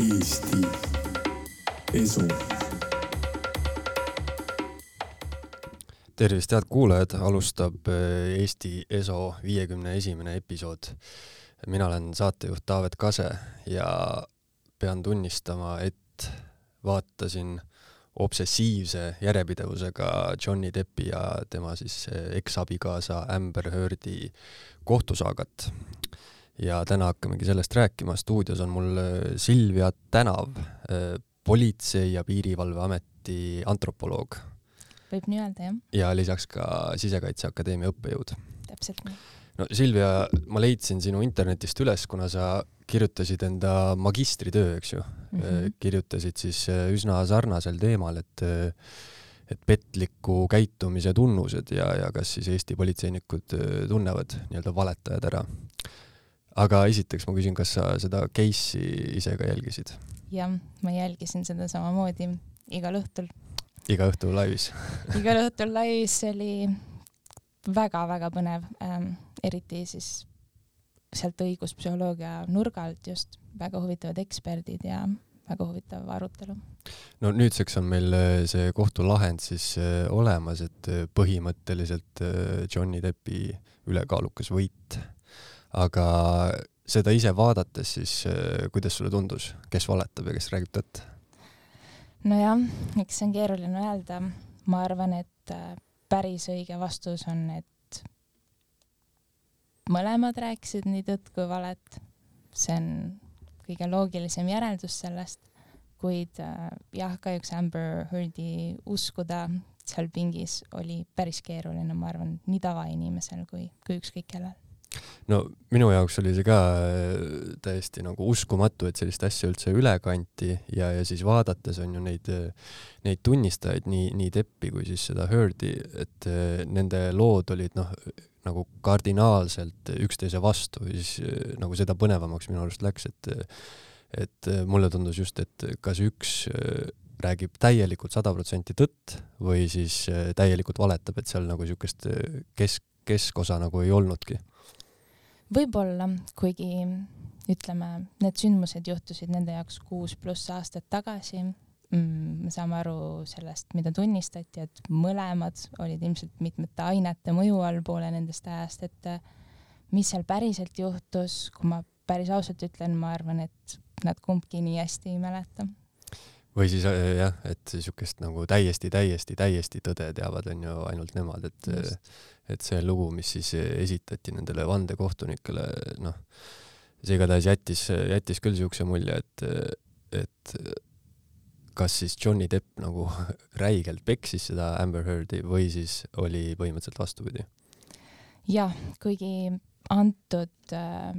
Eesti Esu. tervist, head kuulajad, alustab äh, Eesti Eso viiekümne esimene episood. mina olen saatejuht Taavet Kase ja pean tunnistama, et vaatasin obsessiivse järjepidevusega Johnny Deppi ja tema siis äh, eksabikaasa Amber Heardi kohtusaagat ja täna hakkamegi sellest rääkima. stuudios on mul äh, Silvia Tänav, äh, Politsei- ja Piirivalveameti antropoloog. võib nii öelda, jah. ja lisaks ka Sisekaitseakadeemia õppejõud. täpselt nii. no Silvia, ma leidsin sinu internetist üles, kuna sa kirjutasid enda magistritöö, eks ju mm. -hmm. kirjutasid siis üsna sarnasel teemal, et et petliku käitumise tunnused ja, ja kas siis Eesti politseinikud tunnevad nii-öelda valetajad ära aga esiteks ma küsin, kas sa seda case'i ise ka jälgisid? jah, ma jälgisin seda samamoodi igal õhtul. iga õhtu laivis igal õhtul laivis oli väga-väga põnev ähm,, eriti siis sealt õiguspsühholoogia nurga alt just, väga huvitavad eksperdid ja väga huvitav arutelu. no nüüdseks on meil äh, see kohtulahend siis äh, olemas, et äh, põhimõtteliselt Johnny Deppi ülekaalukas võit aga seda ise vaadates, siis äh, kuidas sulle tundus, kes valetab ja kes räägib tõtt? nojah, eks see on keeruline öelda. ma arvan, et äh, päris õige vastus on, et mõlemad rääkisid nii tõtt kui valet. see on kõige loogilisem järeldus sellest, kuid äh, jah, kahjuks Amber Heardi uskuda seal pingis oli päris keeruline, ma arvan, nii tavainimesel kui, kui ükskõik kellel no minu jaoks oli see ka äh, täiesti nagu uskumatu, et sellist asja üldse üle kanti ja, ja siis vaadates on ju neid, neid tunnistajaid, nii, nii Deppi kui siis seda Heardi, et äh, nende lood olid noh, nagu kardinaalselt üksteise vastu ja siis äh, nagu seda põnevamaks minu arust läks, et et mulle tundus just, et kas üks räägib täielikult sada protsenti tõtt või siis täielikult valetab, et seal nagu niisugust kesk, keskosa nagu ei olnudki võib-olla, kuigi ütleme, need sündmused juhtusid nende jaoks kuus pluss aastat tagasi mm,. me saame aru sellest, mida tunnistati, et mõlemad olid ilmselt mitmete ainete mõju all poole nendest ajast, et mis seal päriselt juhtus, kui ma päris ausalt ütlen, ma arvan, et nad kumbki nii hästi ei mäleta või siis äh, jah, et niisugust nagu täiesti, täiesti, täiesti tõde teavad, on ju ainult nemad, et Just. Et see lugu, mis siis esitati nendele vandekohtunikele, noh, see igatahes jättis, jättis küll niisuguse mulje, et, et kas siis Johnny Depp nagu räigelt peksis seda Amber Heardi või siis oli põhimõtteliselt vastupidi? jah, kuigi antud äh,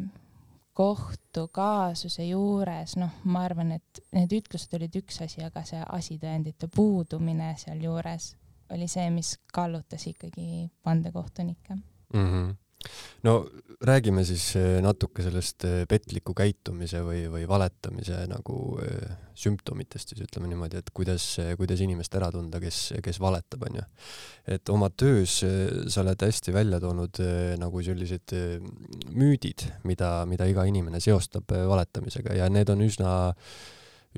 kohtukaasuse juures, noh, ma arvan, et need ütlused olid üks asi, aga see asitõendite puudumine sealjuures oli see, mis kallutas ikkagi vandekohtunikke mm. -hmm no räägime siis eh, natuke sellest eh, petliku käitumise või, või valetamise nagu eh, sümptomitest siis ütleme niimoodi, et kuidas, kuidas inimest ära tunda, kes, kes valetab, onju. et oma töös sa oled hästi välja toonud nagu sellised müüdid, mida, mida iga inimene seostab valetamisega ja need on üsna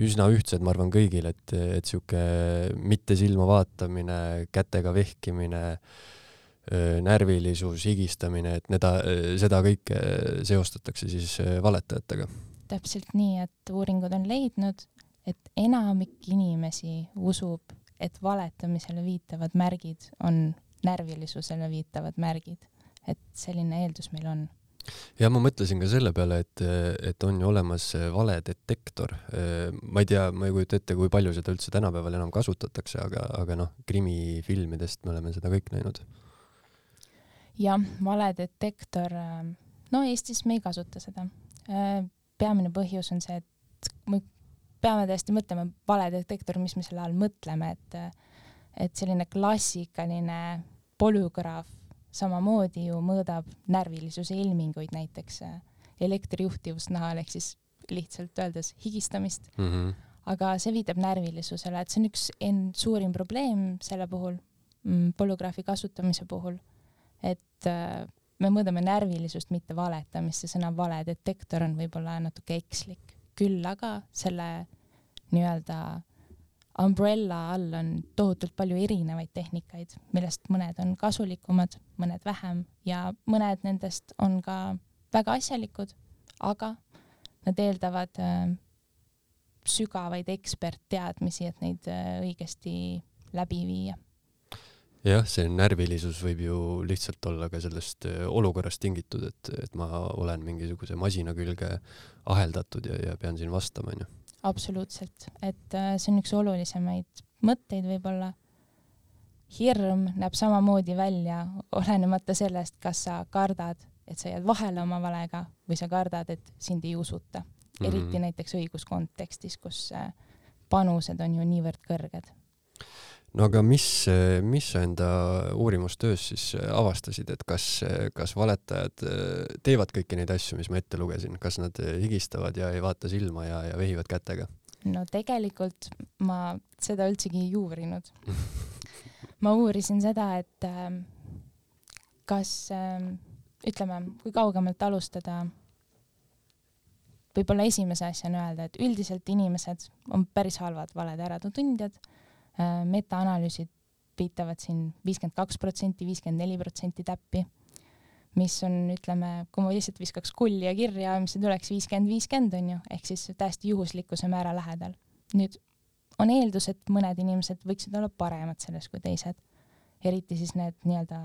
üsna ühtsed, ma arvan, kõigil, et, et sihuke mitte silma vaatamine, kätega vehkimine närvilisus, higistamine, et need, seda kõike seostatakse siis valetajatega. täpselt nii, et uuringud on leidnud, et enamik inimesi usub, et valetamisele viitavad märgid on närvilisusele viitavad märgid. et selline eeldus meil on ja ma mõtlesin ka selle peale, et, et on ju olemas valedetektor. ma ei tea, ma ei kujuta ette, kui palju seda üldse tänapäeval enam kasutatakse, aga, aga noh, krimifilmidest me oleme seda kõik näinud jah, valedetektor, no Eestis me ei kasuta seda. Peamine põhjus on see, et me peame tõesti mõtlema valedetektor, mis me selle all mõtleme, et et selline klassikaline polügraaf samamoodi ju mõõdab närvilisuse ilminguid, näiteks äh, elektrijuhtivust nahal ehk siis lihtsalt öeldes higistamist mm. -hmm. aga see viitab närvilisusele, et see on üks end suurim probleem selle puhul mm,, polügraafi kasutamise puhul et äh, me mõõdame närvilisust, mitte valetamist, see sõna valedetektor on võib-olla natuke ekslik küll aga selle nii-öelda umbrella all on tohutult palju erinevaid tehnikaid, millest mõned on kasulikumad, mõned vähem ja mõned nendest on ka väga asjalikud, aga nad eeldavad äh, sügavaid ekspertteadmisi, et neid äh, õigesti läbi viia. jah, see närvilisus võib ju lihtsalt olla ka sellest äh, olukorrast tingitud, et, et ma olen mingisuguse masina külge aheldatud ja, ja pean siin vastama, onju. Absoluutselt, et äh, see on üks olulisemaid mõtteid võib-olla. hirm näeb samamoodi välja, olenemata sellest, kas sa kardad, et sa jääd vahele oma valega või sa kardad, et sind ei usuta mm, -hmm. eriti näiteks õiguskontekstis, kus äh, panused on ju niivõrd kõrged. No aga mis, mis sa enda uurimustöös siis avastasid, et kas, kas valetajad äh, teevad kõiki neid asju, mis ma ette lugesin, kas nad higistavad ja ei vaata silma ja, ja vehivad kätega? no tegelikult ma seda üldsegi ei uurinud ma uurisin seda, et ähm, kas ähm, ütleme, kui kaugemalt alustada võib-olla esimese asjana öelda, et üldiselt inimesed on päris halvad valede äratundjad. Äh, metaanalüüsid viitavad siin viiskümmend kaks protsenti, viiskümmend neli protsenti täppi, mis on, ütleme, kui ma lihtsalt viskaks kulli ja kirja, mis tuleks viiskümmend, viiskümmend on ju, ehk siis täiesti juhuslikkuse määra lähedal. nüüd on eeldus, et mõned inimesed võiksid olla paremad selles kui teised, eriti siis need nii-öelda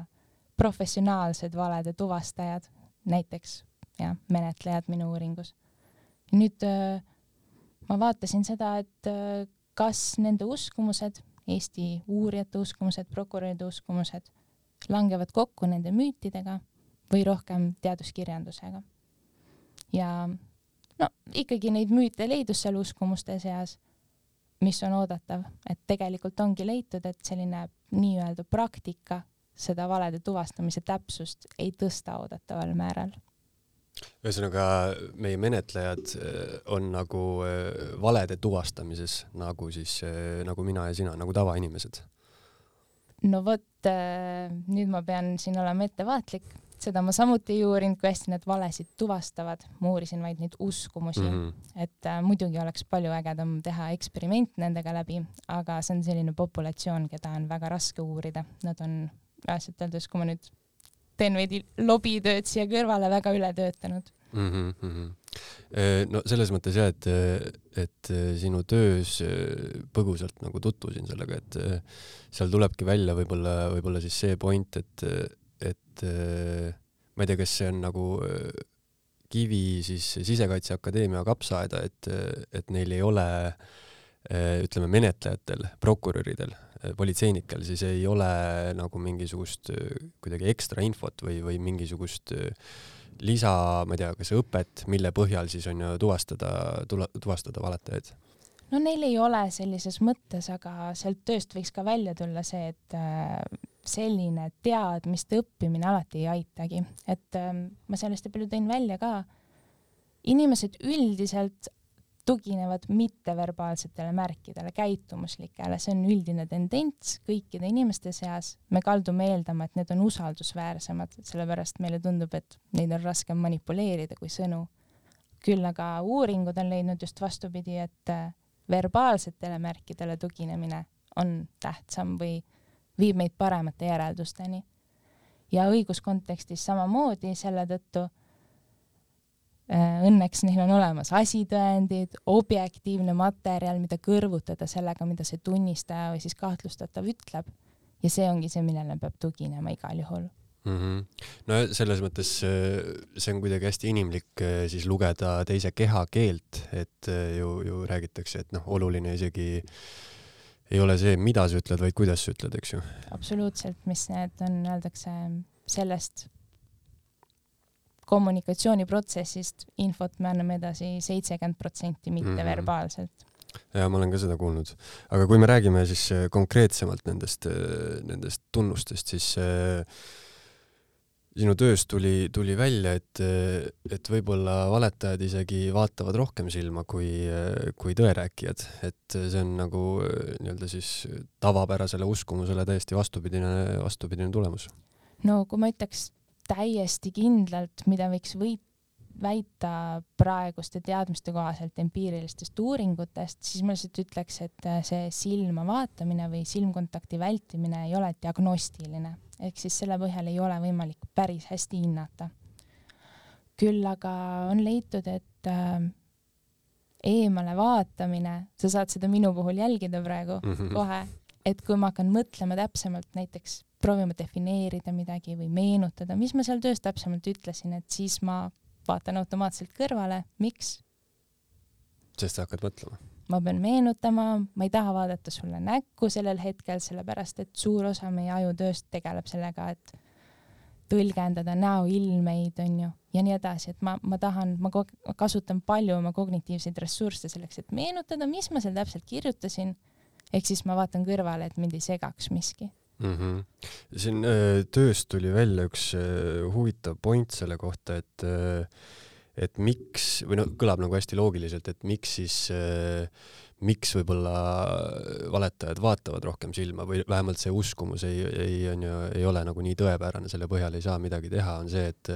professionaalsed valede tuvastajad, näiteks jah, menetlejad minu uuringus nüüd äh, ma vaatasin seda, et äh, kas nende uskumused, Eesti uurijate uskumused, prokuröride uskumused langevad kokku nende müütidega või rohkem teaduskirjandusega. ja no ikkagi neid müüte leidus seal uskumuste seas, mis on oodatav, et tegelikult ongi leitud, et selline nii-öelda praktika seda valede tuvastamise täpsust ei tõsta oodataval määral ühesõnaga, meie menetlejad äh, on nagu äh, valede tuvastamises nagu siis, äh, nagu mina ja sina, nagu tavainimesed. no vot, nüüd ma pean siin olema ettevaatlik, seda ma samuti ei uurinud, kui hästi nad valesid tuvastavad, ma uurisin vaid neid uskumusi mm, -hmm. et muidugi oleks palju ägedam teha eksperiment nendega läbi, aga see on selline populatsioon, keda on väga raske uurida, nad on reaalselt öeldes, kui ma nüüd teen veidi lobitööd siia kõrvale, väga ületöötanud mm. -hmm. no selles mõttes jah, et, et sinu töös põgusalt nagu tutvusin sellega, et seal tulebki välja võib-olla, võib-olla siis see point, et, et ma ei tea, kas see on nagu kivi siis Sisekaitseakadeemia kapsaaeda, et, et neil ei ole ütleme, menetlejatel, prokuröridel politseinikel siis ei ole nagu mingisugust äh, kuidagi ekstra infot või, või mingisugust äh, lisa, ma ei tea, kas õpet, mille põhjal siis on ju tuvastada, tuvastada valetajaid? no neil ei ole sellises mõttes, aga sealt tööst võiks ka välja tulla see, et selline teadmiste õppimine alati ei aitagi, et ma sellest palju tõin välja ka. inimesed üldiselt tuginevad mitteverbaalsetele märkidele, käitumuslikele, see on üldine tendents kõikide inimeste seas. me kaldume eeldama, et need on usaldusväärsemad, sellepärast meile tundub, et neid on raskem manipuleerida kui sõnu. küll aga uuringud on leidnud just vastupidi, et äh, verbaalsetele märkidele tuginemine on tähtsam või viib meid paremate järeldusteni. ja õiguskontekstis samamoodi selle tõttu õnneks neil on olemas asitõendid, objektiivne materjal, mida kõrvutada sellega, mida see tunnistaja või siis kahtlustatav ütleb. ja see ongi see, millele peab tuginema igal juhul mm. -hmm. no selles mõttes äh, see on kuidagi hästi inimlik äh, siis lugeda teise kehakeelt, et ju, ju räägitakse, et noh, oluline isegi ei ole see, mida sa ütled, vaid kuidas sa ütled, eks ju. absoluutselt, mis need on, öeldakse sellest kommunikatsiooniprotsessist infot me anname edasi seitsekümmend protsenti mitteverbaalselt mm. -hmm. ja ma olen ka seda kuulnud, aga kui me räägime siis äh, konkreetsemalt nendest, äh, nendest tunnustest, siis äh, sinu tööst tuli, tuli välja, et, et võib-olla valetajad isegi vaatavad rohkem silma kui, kui tõerääkijad, et see on nagu nii-öelda siis tavapärasele uskumusele täiesti vastupidine, vastupidine tulemus. no kui ma ütleks täiesti kindlalt, mida võiks või väita praeguste teadmiste kohaselt empiirilistest uuringutest, siis ma lihtsalt ütleks, et äh, see silma vaatamine või silmkontakti vältimine ei ole diagnostiline, ehk siis selle põhjal ei ole võimalik päris hästi hinnata. küll aga on leitud, et äh, eemale vaatamine, sa saad seda minu puhul jälgida praegu mm -hmm. kohe, et kui ma hakkan mõtlema täpsemalt näiteks proovima defineerida midagi või meenutada, mis ma seal töös täpsemalt ütlesin, et siis ma vaatan automaatselt kõrvale, miks? sest sa hakkad mõtlema. ma pean meenutama, ma ei taha vaadata sulle näkku sellel hetkel, sellepärast et suur osa meie ajutööst tegeleb sellega, et tõlgendada näoilmeid, onju, ja nii edasi, et ma, ma tahan, ma kasutan palju oma kognitiivseid ressursse selleks, et meenutada, mis ma seal täpselt kirjutasin. Ehk siis ma vaatan kõrvale, et mind ei segaks miski mm. -hmm. siin öö, tööst tuli välja üks öö, huvitav point selle kohta, et öö, et miks või noh, kõlab nagu hästi loogiliselt, et miks siis miks võib-olla valetajad vaatavad rohkem silma või vähemalt see uskumus ei, ei, on ju, ei ole nagu nii tõepärane, selle põhjal ei saa midagi teha, on see, et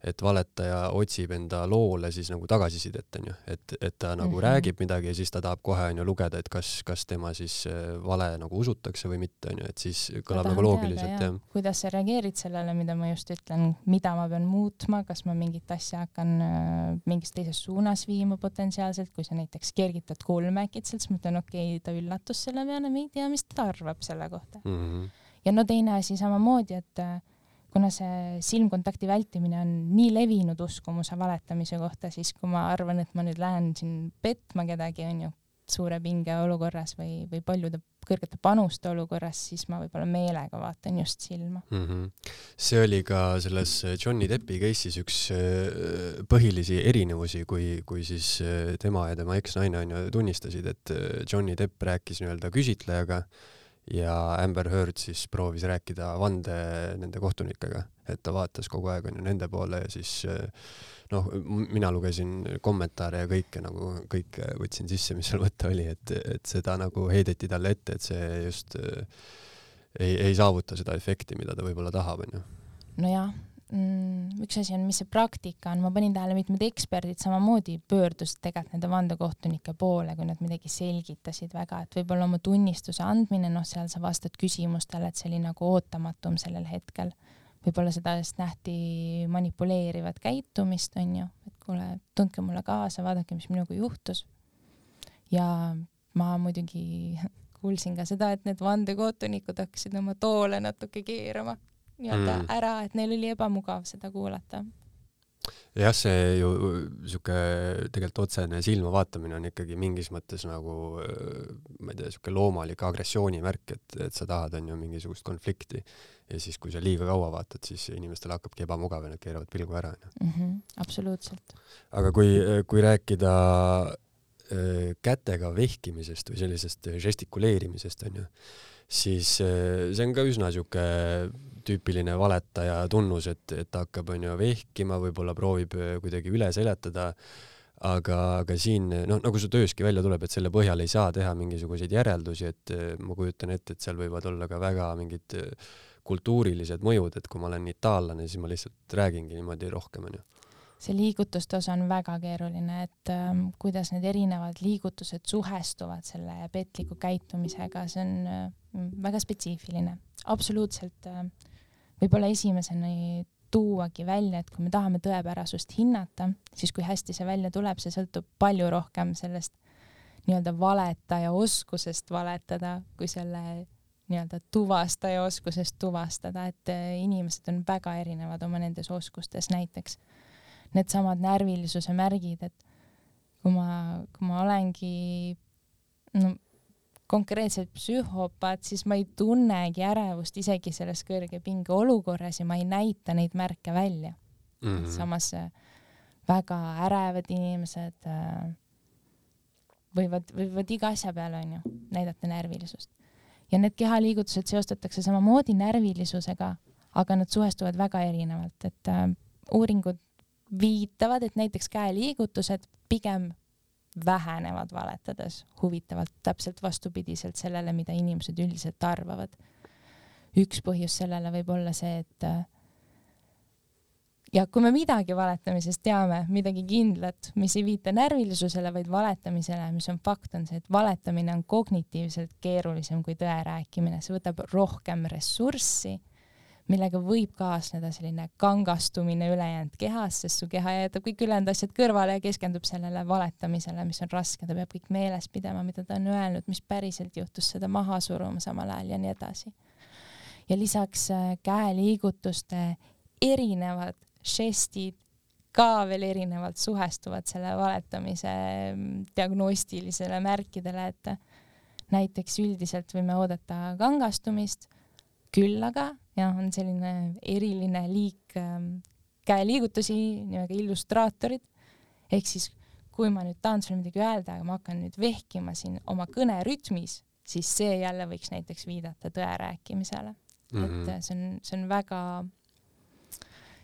et valetaja otsib enda loole siis nagu tagasisidet, onju, et, et ta nagu mm -hmm. räägib midagi ja siis ta tahab kohe onju lugeda, et kas, kas tema siis äh, vale nagu usutakse või mitte, onju, et siis kõlab nagu loogiliselt jah. kuidas sa reageerid sellele, mida ma just ütlen, mida ma pean muutma, kas ma mingit asja hakkan äh, mingis teises suunas viima potentsiaalselt, kui sa näiteks kergitad kulme äkitselt, siis ma ütlen, okei okay,, ta üllatus selle peale, me ei tea, mis ta arvab selle kohta mm. -hmm. ja no teine asi samamoodi, et äh, kuna see silmkontakti vältimine on nii levinud uskumuse valetamise kohta, siis kui ma arvan, et ma nüüd lähen siin petma kedagi, onju, suure pinge olukorras või, või paljude kõrgete panuste olukorras, siis ma võib-olla meelega vaatan just silma mm. -hmm. see oli ka selles Johnny Deppi case'is üks äh, põhilisi erinevusi, kui, kui siis äh, tema ja tema eksnaine onju tunnistasid, et äh, Johnny Depp rääkis nii-öelda küsitlejaga ja Amber Heard siis proovis rääkida vande nende kohtunikega, et ta vaatas kogu aeg onju nende poole ja siis noh, mina lugesin kommentaare ja kõike nagu, kõike võtsin sisse, mis seal võtta oli, et, et seda nagu heideti talle ette, et see just ei, ei saavuta seda efekti, mida ta võib-olla tahab, onju. nojah, mm, üks asi on, mis see praktika on, ma panin tähele, mitmed eksperdid samamoodi pöördusid tegelikult nende vandekohtunike poole, kui nad midagi selgitasid väga, et võib-olla oma tunnistuse andmine, noh, seal sa vastad küsimustele, et see oli nagu ootamatum sellel hetkel. võib-olla seda just nähti manipuleerivat käitumist, onju, et kuule, tundke mulle kaasa, vaadake, mis minuga juhtus. ja ma muidugi kuulsin ka seda, et need vandekohtunikud hakkasid oma toole natuke keerama nii-öelda mm. ära, et neil oli ebamugav seda kuulata. jah, see ju sihuke tegelikult otsene silma vaatamine on ikkagi mingis mõttes nagu ma ei tea, sihuke loomalik agressiooni märk, et, et sa tahad, on ju, mingisugust konflikti ja siis, kui sa liiga kaua vaatad, siis inimestel hakkabki ebamugav ja nad keeravad pilgu ära, onju. Mhm, absoluutselt. aga kui, kui rääkida äh, kätega vehkimisest või sellisest žestikuleerimisest, onju, siis äh, see on ka üsna sihuke tüüpiline valetaja tunnus, et, et ta hakkab, onju, vehkima, võib-olla proovib äh, kuidagi üle seletada, aga, aga siin, noh, nagu su tööski välja tuleb, et selle põhjal ei saa teha mingisuguseid järeldusi, et äh, ma kujutan ette, et seal võivad olla ka väga mingid äh, kultuurilised mõjud, et kui ma olen itaallane, siis ma lihtsalt räägingi niimoodi rohkem, onju see liigutuste osa on väga keeruline, et ähm, kuidas need erinevad liigutused suhestuvad selle petliku käitumisega, see on äh, väga spetsiifiline. absoluutselt äh, võib-olla esimesena tuuagi välja, et kui me tahame tõepärasust hinnata, siis kui hästi see välja tuleb, see sõltub palju rohkem sellest nii-öelda valetaja oskusest valetada, kui selle nii-öelda tuvastaja oskusest tuvastada, et äh, inimesed on väga erinevad oma nendes oskustes, näiteks needsamad närvilisuse märgid, et kui ma, kui ma olengi no konkreetselt psühhopaat, siis ma ei tunnegi ärevust isegi selles kõrge pinge olukorras ja ma ei näita neid märke välja mm. -hmm. samas äh, väga ärevad inimesed äh, võivad, võivad iga asja peale onju näidata närvilisust. ja need kehaliigutused seostatakse samamoodi närvilisusega, aga nad suhestuvad väga erinevalt, et äh, uuringud viitavad, et näiteks käeliigutused pigem vähenevad valetades huvitavalt, täpselt vastupidiselt sellele, mida inimesed üldiselt arvavad. üks põhjus sellele võib olla see, et ja kui me midagi valetamisest teame, midagi kindlat, mis ei viita närvilisusele, vaid valetamisele, mis on fakt, on see, et valetamine on kognitiivselt keerulisem kui tõe rääkimine, see võtab rohkem ressurssi, millega võib kaasneda selline kangastumine ülejäänud kehas, sest su keha jätab kõik ülejäänud asjad kõrvale ja keskendub sellele valetamisele, mis on raske, ta peab kõik meeles pidama, mida ta on öelnud, mis päriselt juhtus, seda maha suruma samal ajal ja nii edasi. ja lisaks äh, käeliigutuste erinevad žestid ka veel erinevalt suhestuvad selle valetamise mm, diagnostilisele märkidele, et näiteks üldiselt võime oodata kangastumist, küll aga jah, on selline eriline liik ähm, käeliigutusi, nimega illustraatorid, ehk siis kui ma nüüd tahan sulle midagi öelda, aga ma hakkan nüüd vehkima siin oma kõne rütmis, siis see jälle võiks näiteks viidata tõe rääkimisele mm. -hmm. et see on, see on väga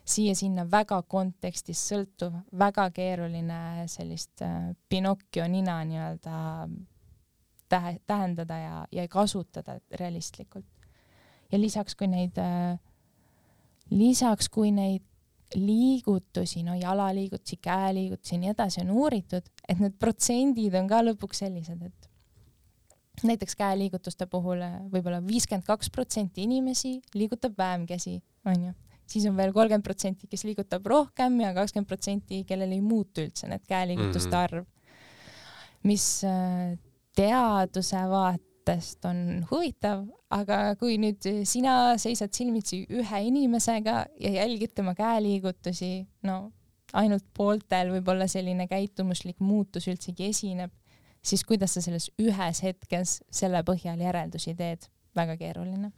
siia-sinna väga kontekstist sõltuv, väga keeruline sellist äh, Pinocchio nina nii-öelda tähe, tähendada ja, ja kasutada realistlikult. Ja lisaks, kui neid äh,, lisaks, kui neid liigutusi, no jalaliigutusi, käeliigutusi ja nii edasi on uuritud, et need protsendid on ka lõpuks sellised, et näiteks käeliigutuste puhul äh, võib-olla viiskümmend kaks protsenti inimesi liigutab vähem käsi, onju siis on veel kolmkümmend protsenti, kes liigutab rohkem ja kakskümmend protsenti, kellel ei muutu üldse need käeliigutuste mm -hmm. arv. mis äh, teaduse vaatest on huvitav, aga kui nüüd sina seisad silmitsi ühe inimesega ja jälgid tema käeliigutusi, no ainult pooltel võib-olla selline käitumuslik muutus üldsegi esineb, siis kuidas sa selles ühes hetkes selle põhjal järeldusi teed, väga keeruline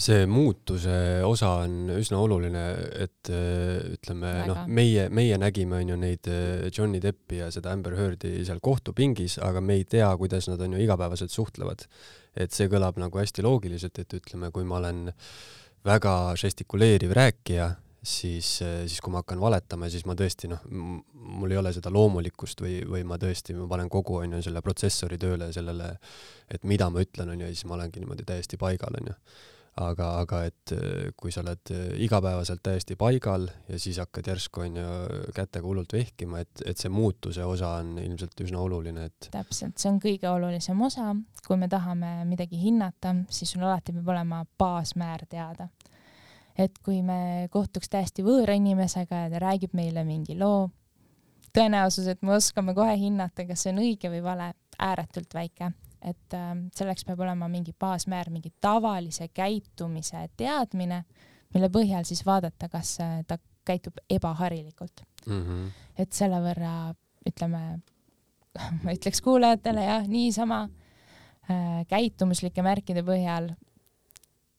see muutuse osa on üsna oluline, et äh, ütleme noh, meie, meie nägime onju neid äh, Johnny Deppi ja seda Amber Heardi seal kohtupingis, aga me ei tea, kuidas nad onju igapäevaselt suhtlevad. et see kõlab nagu hästi loogiliselt, et ütleme, kui ma olen väga žestikuleeriv rääkija, siis, äh, siis kui ma hakkan valetama, siis ma tõesti noh, mul ei ole seda loomulikkust või, või ma tõesti, ma panen kogu onju selle protsessori tööle sellele, et mida ma ütlen onju ja siis ma olengi niimoodi täiesti paigal onju aga, aga et äh, kui sa oled äh, igapäevaselt täiesti paigal ja siis hakkad järsku onju kätega hullult vehkima, et, et see muutuse osa on ilmselt üsna oluline, et. täpselt, see on kõige olulisem osa, kui me tahame midagi hinnata, siis sul alati peab olema baasmäär teada. et kui me kohtuks täiesti võõra inimesega ja ta räägib meile mingi loo, tõenäosus, et me oskame kohe hinnata, kas see on õige või vale, ääretult väike et äh, selleks peab olema mingi baasmäär, mingi tavalise käitumise teadmine, mille põhjal siis vaadata, kas äh, ta käitub ebaharilikult mm. -hmm. et selle võrra ütleme, ma ütleks kuulajatele jah, niisama äh, käitumuslike märkide põhjal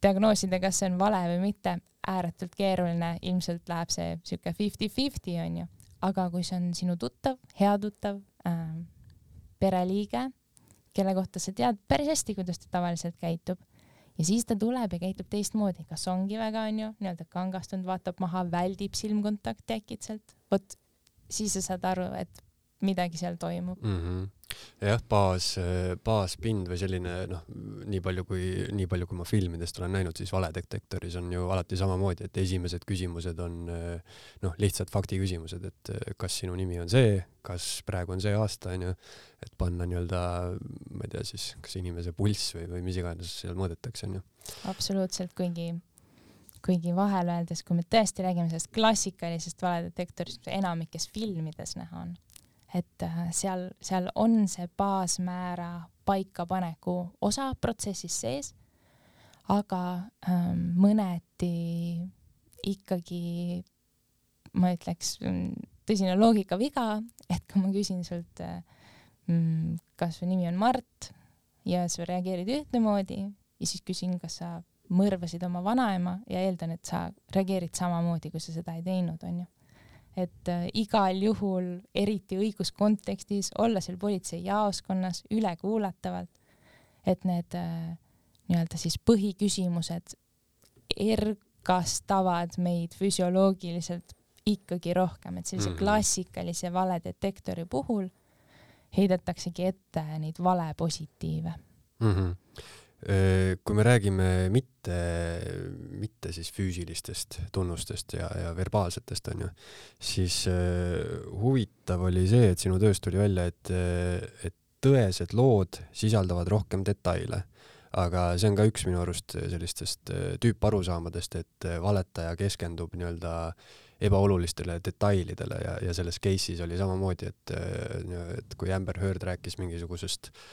diagnoosida, kas see on vale või mitte, ääretult keeruline, ilmselt läheb see sihuke fifty-fifty onju, aga kui see on sinu tuttav, hea tuttav äh,, pereliige kelle kohta sa tead päris hästi, kuidas ta tavaliselt käitub. ja siis ta tuleb ja käitub teistmoodi, kas ongi väga, onju, nii-öelda kangastunud, vaatab maha, väldib silmkontakti äkitselt, vot siis sa saad aru, et midagi seal toimub mm. -hmm jah, baas, baaspind või selline noh, nii palju kui, nii palju kui ma filmidest olen näinud, siis valedetektoris on ju alati samamoodi, et esimesed küsimused on noh, lihtsalt faktiküsimused, et kas sinu nimi on see, kas praegu on see aasta onju, et panna nii-öelda, ma ei tea siis, kas inimese pulss või, või mis iganes seal mõõdetakse onju. absoluutselt, kuigi kuigi vahel öeldes, kui me tõesti räägime sellest klassikalisest valedetektorist, mida enamikes filmides näha on et äh, seal, seal on see baasmäära paikapaneku osa protsessis sees, aga ähm, mõneti ikkagi ma ütleks tõsine loogikaviga, et kui ma küsin sult äh,, mm, kas su nimi on Mart ja sa reageerid ühtemoodi ja siis küsin, kas sa mõrvasid oma vanaema ja eeldan, et sa reageerid samamoodi, kui sa seda ei teinud, onju et äh, igal juhul, eriti õiguskontekstis, olla seal politseijaoskonnas ülekuulatavalt, et need äh, nii-öelda siis põhiküsimused ergastavad meid füsioloogiliselt ikkagi rohkem, et sellise mm -hmm. klassikalise valedetektori puhul heidetaksegi ette neid valepositiive mm. -hmm kui me räägime mitte, mitte siis füüsilistest tunnustest ja, ja verbaalsetest onju, siis huvitav oli see, et sinu tööst tuli välja, et, et tõesed lood sisaldavad rohkem detaile. Aga see on ka üks minu arust sellistest tüüparusaamadest, et valetaja keskendub nii-öelda ebaolulistele detailidele ja, ja selles case'is oli samamoodi, et, et kui Amber Heard rääkis mingisugusest äh,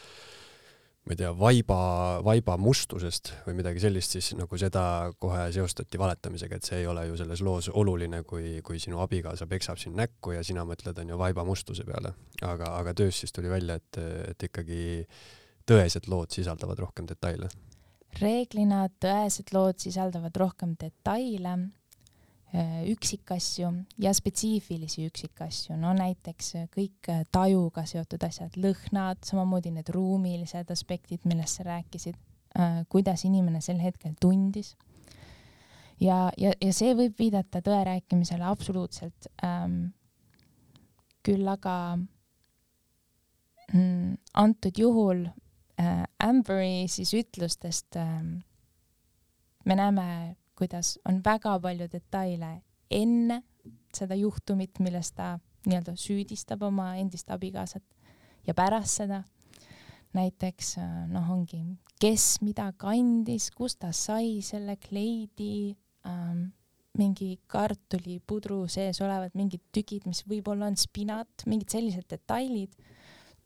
ma ei tea, vaiba, vaiba mustusest või midagi sellist, siis nagu seda kohe seostati valetamisega, et see ei ole ju selles loos oluline, kui, kui sinu abikaasa peksab sind näkku ja sina mõtled, on ju, vaiba mustuse peale. aga, aga töös siis tuli välja, et, et ikkagi tõesed lood sisaldavad rohkem detaile. reeglina tõesed lood sisaldavad rohkem detaile üksikasju ja spetsiifilisi üksikasju, no näiteks äh, kõik äh, tajuga seotud asjad, lõhnad, samamoodi need ruumilised aspektid, millest sa rääkisid, kuidas inimene sel hetkel tundis. ja, ja, ja see võib viidata tõe rääkimisele absoluutselt ähm,. küll aga mm, antud juhul äh, Amberi siis ütlustest äh, me näeme kuidas on väga palju detaile enne seda juhtumit, milles ta nii-öelda süüdistab oma endist abikaasat. Ja pärast seda näiteks noh, ongi, kes mida kandis, kust ta sai selle kleidi ähm,, mingi kartulipudru sees olevad mingid tükid, mis võib-olla on spinat, mingid sellised detailid,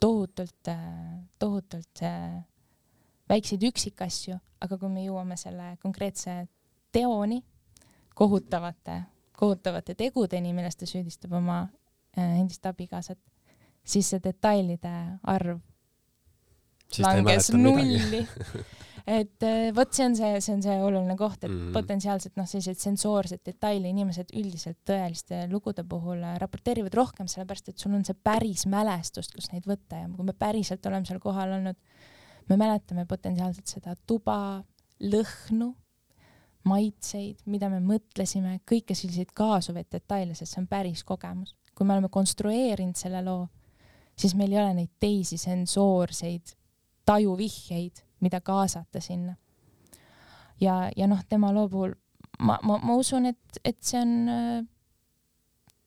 tohutult, tohutult äh, väikseid üksikasju, aga kui me jõuame selle konkreetse teoni, kohutavate, kohutavate tegudeni, millest ta süüdistab oma äh, endist abikaasat, siis see detailide arv siis langes nulli et äh, vot see on see, see on see oluline koht, et mm -hmm. potentsiaalselt noh, selliseid sensoorseid detaile inimesed üldiselt tõeliste lugude puhul äh, raporteerivad rohkem, sellepärast et sul on see päris mälestust, kus neid võtta ja kui me päriselt oleme seal kohal olnud, me mäletame potentsiaalselt seda tuba, lõhnu, maitseid, mida me mõtlesime, kõiki selliseid kaasuvaid detaile, sest see on päris kogemus. kui me oleme konstrueerinud selle loo, siis meil ei ole neid teisi sensoorseid tajuvihjeid, mida kaasata sinna. ja, ja noh, tema loo puhul ma, ma, ma usun, et, et see on äh,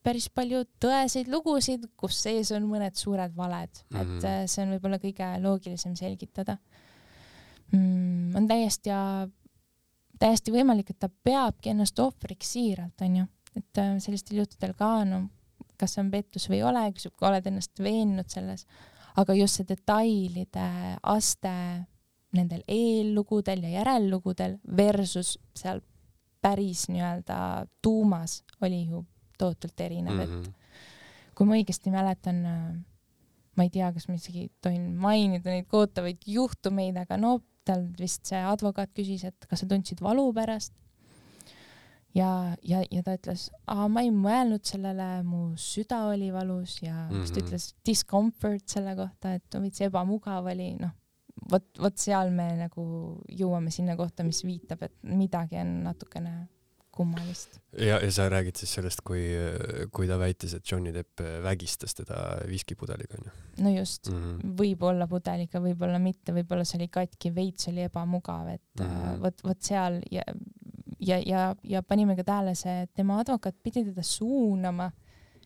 päris palju tõeseid lugusid, kus sees on mõned suured valed mm, -hmm. et mhm. äh, see on võib-olla kõige loogilisem selgitada mm,. on täiesti ja täiesti võimalik, et ta peabki ennast ohvriks siiralt, onju, et äh, sellistel juhtudel ka, no kas see on pettus või ei ole, kui sa oled ennast veennud selles, aga just see detailide aste nendel eellugudel ja järellugudel versus seal päris nii-öelda tuumas oli ju tohutult erinev mm, -hmm. et mhm. kui ma õigesti mäletan, äh, ma ei tea, kas ma isegi tohin mainida neid kohutavaid juhtumeid, aga no tal vist see advokaat küsis, et kas sa tundsid valu pärast. ja, ja, ja ta ütles, ma ei mõelnud sellele, mu süda oli valus ja mm -hmm. siis ta ütles discomfort selle kohta, et veits ebamugav oli, noh, vot, vot seal me nagu jõuame sinna kohta, mis viitab, et midagi on natukene kummalist. ja, ja sa räägid siis sellest, kui, kui ta väitis, et Johnny Depp vägistas teda viskipudeliga, onju? no just mm -hmm., võib-olla pudeliga, võib-olla mitte, võib-olla see oli katki, veits oli ebamugav, et mm -hmm. vot, vot seal ja, ja, ja, ja panime ka tähele see, et tema advokaat pidi teda suunama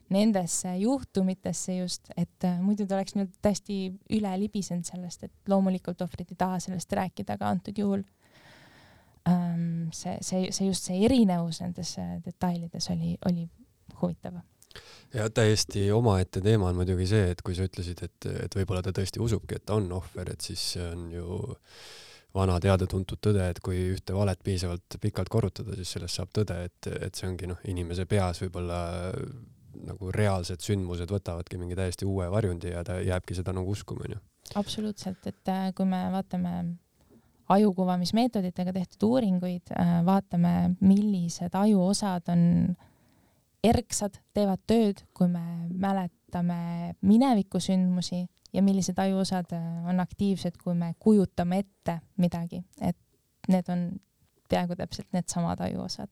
nendesse juhtumitesse just, et äh, muidu ta oleks nüüd täiesti üle libisenud sellest, et loomulikult ohvrid ei taha sellest rääkida, aga antud juhul see, see, see just see erinevus nendes äh, detailides oli, oli huvitav ja täiesti omaette teema on muidugi see, et kui sa ütlesid, et, et võib-olla ta tõesti usubki, et ta on ohver, et siis see on ju vana teada-tuntud tõde, et kui ühte valet piisavalt pikalt korrutada, siis sellest saab tõde, et, et see ongi noh, inimese peas võib-olla nagu reaalsed sündmused võtavadki mingi täiesti uue varjundi ja ta jääbki seda nagu uskuma, onju. absoluutselt, et äh, kui me vaatame ajukuvamismeetoditega tehtud uuringuid, äh, vaatame, millised ajuosad on erksad, teevad tööd, kui me mäletame minevikusündmusi ja millised ajuosad äh, on aktiivsed, kui me kujutame ette midagi, et need on peaaegu täpselt needsamad ajuosad.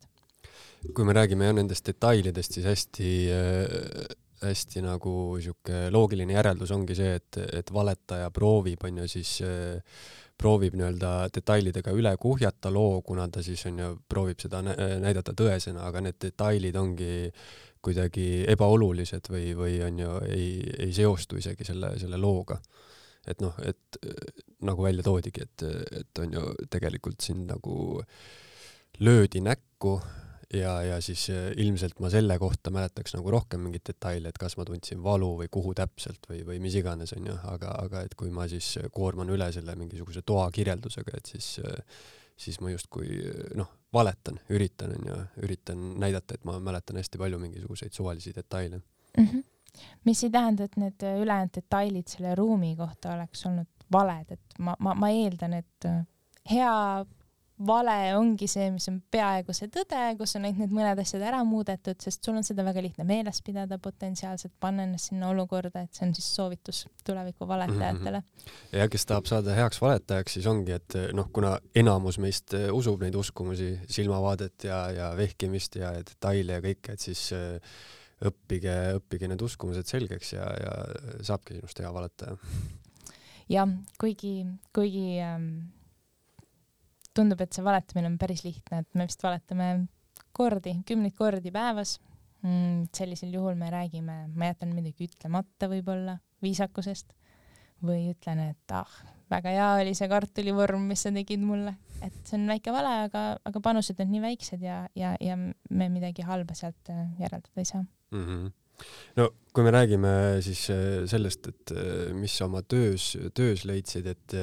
kui me räägime jah nendest detailidest, siis hästi äh, hästi nagu sihuke loogiline järeldus ongi see, et, et valetaja proovib, on ju siis äh, proovib nii-öelda detailidega üle kuhjata loo, kuna ta siis on ju, proovib seda näidata tõesena, aga need detailid ongi kuidagi ebaolulised või, või on ju, ei, ei seostu isegi selle, selle looga. et noh, et nagu välja toodigi, et, et on ju tegelikult sind nagu löödi näkku ja, ja siis äh, ilmselt ma selle kohta mäletaks nagu rohkem mingeid detaile, et kas ma tundsin valu või kuhu täpselt või, või mis iganes, onju, aga, aga et kui ma siis koorman üle selle mingisuguse toa kirjeldusega, et siis, äh, siis ma justkui noh, valetan, üritan, onju, üritan näidata, et ma mäletan hästi palju mingisuguseid suvalisi detaile mm. -hmm. mis ei tähenda, et need ülejäänud detailid selle ruumi kohta oleks olnud valed, et ma, ma, ma eeldan, et hea vale ongi see, mis on peaaegu see tõde, kus on ainult need mõned asjad ära muudetud, sest sul on seda väga lihtne meeles pidada potentsiaalselt, panna ennast sinna olukorda, et see on siis soovitus tuleviku valetajatele mm. -hmm. ja kes tahab saada heaks valetajaks, siis ongi, et noh, kuna enamus meist eh, usub neid uskumusi, silmavaadet ja, ja vehkimist ja, detaile ja kõike, et siis eh, õppige, õppige need uskumused selgeks ja, ja saabki sinust hea valetaja. jah, kuigi, kuigi ähm, tundub, et see valetamine on päris lihtne, et me vist valetame kordi, kümneid kordi päevas mm,. sellisel juhul me räägime, ma jätan midagi ütlemata võib-olla viisakusest või ütlen, et ah, väga hea oli see kartulivorm, mis sa tegid mulle, et see on väike vale, aga, aga panused on nii väiksed ja, ja, ja me midagi halba sealt äh, järeldada ei saa mm. -hmm no kui me räägime siis äh, sellest, et äh, mis sa oma töös, töös leidsid, et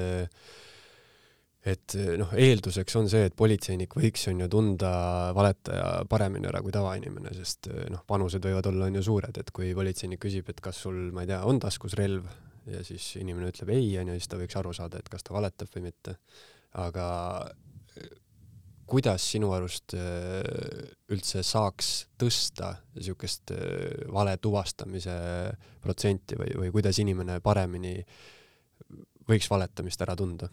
et noh, eelduseks on see, et politseinik võiks on ju tunda valetaja paremini ära kui tavainimene, sest noh, panused võivad olla on ju suured, et kui politseinik küsib, et kas sul, ma ei tea, on taskus relv ja siis inimene ütleb ei, onju, siis ta võiks aru saada, et kas ta valetab või mitte. aga kuidas sinu arust üldse saaks tõsta niisugust vale tuvastamise protsenti või, või kuidas inimene paremini võiks valetamist ära tunda?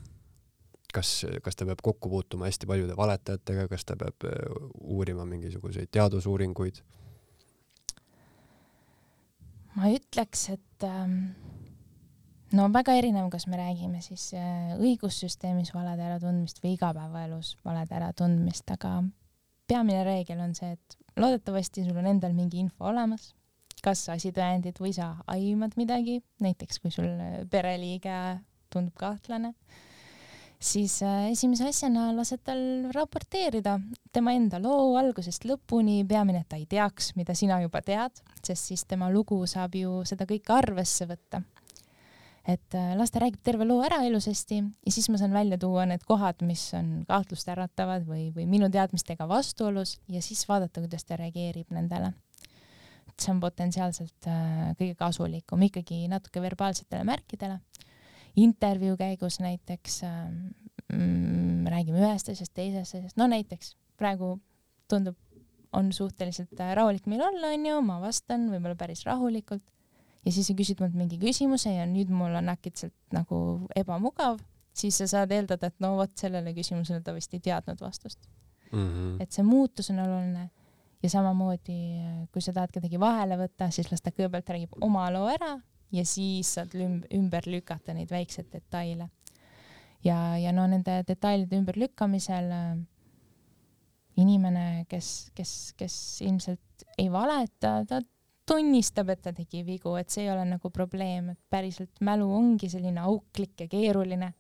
Kas, kas ta peab kokku puutuma hästi paljude valetajatega, kas ta peab äh, uurima mingisuguseid teadusuuringuid? ma ütleks, et ähm, no väga erinev, kas me räägime siis äh, õigussüsteemis valede äratundmist või igapäevaelus valede äratundmist, aga peamine reegel on see, et loodetavasti sul on endal mingi info olemas, kas asitõendid või sa aimad midagi, näiteks kui sul pereliige tundub kahtlane siis äh, esimese asjana lased tal raporteerida tema enda loo algusest lõpuni, peamine, et ta ei teaks, mida sina juba tead, sest siis tema lugu saab ju seda kõike arvesse võtta. et äh, las ta räägib terve loo ära ilusasti ja siis ma saan välja tuua need kohad, mis on kahtlust äratavad või, või minu teadmistega vastuolus ja siis vaadata, kuidas ta reageerib nendele. See on potentsiaalselt äh, kõige kasulikum ikkagi natuke verbaalsetele märkidele intervjuu käigus näiteks ähm, mm, räägime ühest asjast, teisest asjast, no näiteks praegu tundub, on suhteliselt äh, rahulik meil olla, onju, ma vastan võib-olla päris rahulikult ja siis sa küsid mult mingi küsimuse ja nüüd mul on äkitselt nagu ebamugav, siis sa saad eeldada, et no vot sellele küsimusele ta vist ei teadnud vastust mm. -hmm. et see muutus on oluline ja samamoodi, äh, kui sa tahad kedagi vahele võtta, siis las ta kõigepealt räägib oma loo ära ja siis saad ümber lükata neid väikseid detaile. ja, ja no nende detailide ümberlükkamisel äh, inimene, kes, kes, kes ilmselt ei valeta, ta tunnistab, et ta tegi vigu, et see ei ole nagu probleem, et päriselt mälu ongi selline auklik ja keeruline.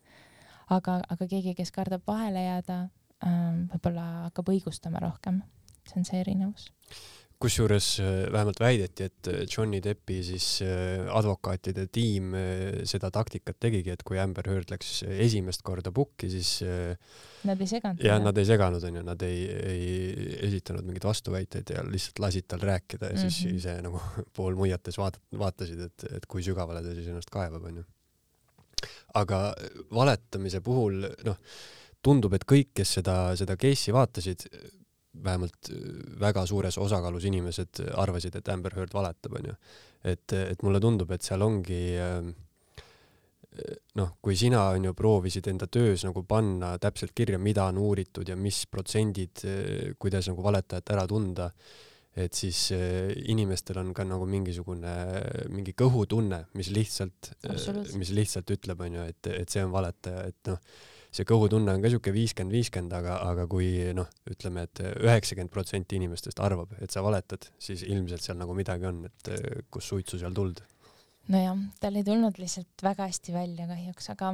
aga, aga keegi, kes kardab vahele jääda äh,, võib-olla hakkab õigustama rohkem. see on see erinevus kusjuures äh, vähemalt väideti, et äh, Johnny Deppi siis äh, advokaatide tiim seda taktikat tegigi, et kui Amber Heard läks esimest korda pukki, siis Nad ei seganud. jah, nad ei seganud, onju, nad ei, ei esitanud mingeid vastuväiteid ja lihtsalt lasid tal rääkida ja mm -hmm. siis ise nagu poolmuiates vaat-, vaatasid, et, et kui sügavale ta siis ennast kaevab, onju. aga valetamise puhul, noh, tundub, et kõik, kes seda, seda case'i vaatasid, vähemalt äh, väga suures osakaalus inimesed arvasid, et Amber Heard valetab, onju. et, et mulle tundub, et seal ongi ähm, noh, kui sina on ju proovisid enda töös nagu panna täpselt kirja, mida on uuritud ja mis protsendid, äh, kuidas nagu valetajat ära tunda, et siis äh, inimestel on ka nagu mingisugune, mingi kõhutunne, mis lihtsalt, mis lihtsalt ütleb, onju, et, et see on valetaja, et noh, see kõhutunne on ka siuke viiskümmend, viiskümmend, aga, aga kui noh, ütleme et, et üheksakümmend protsenti inimestest arvab, et sa valetad, siis ilmselt seal nagu midagi on, et kus suitsu seal tuld. nojah, tal ei tulnud lihtsalt väga hästi välja kahjuks, aga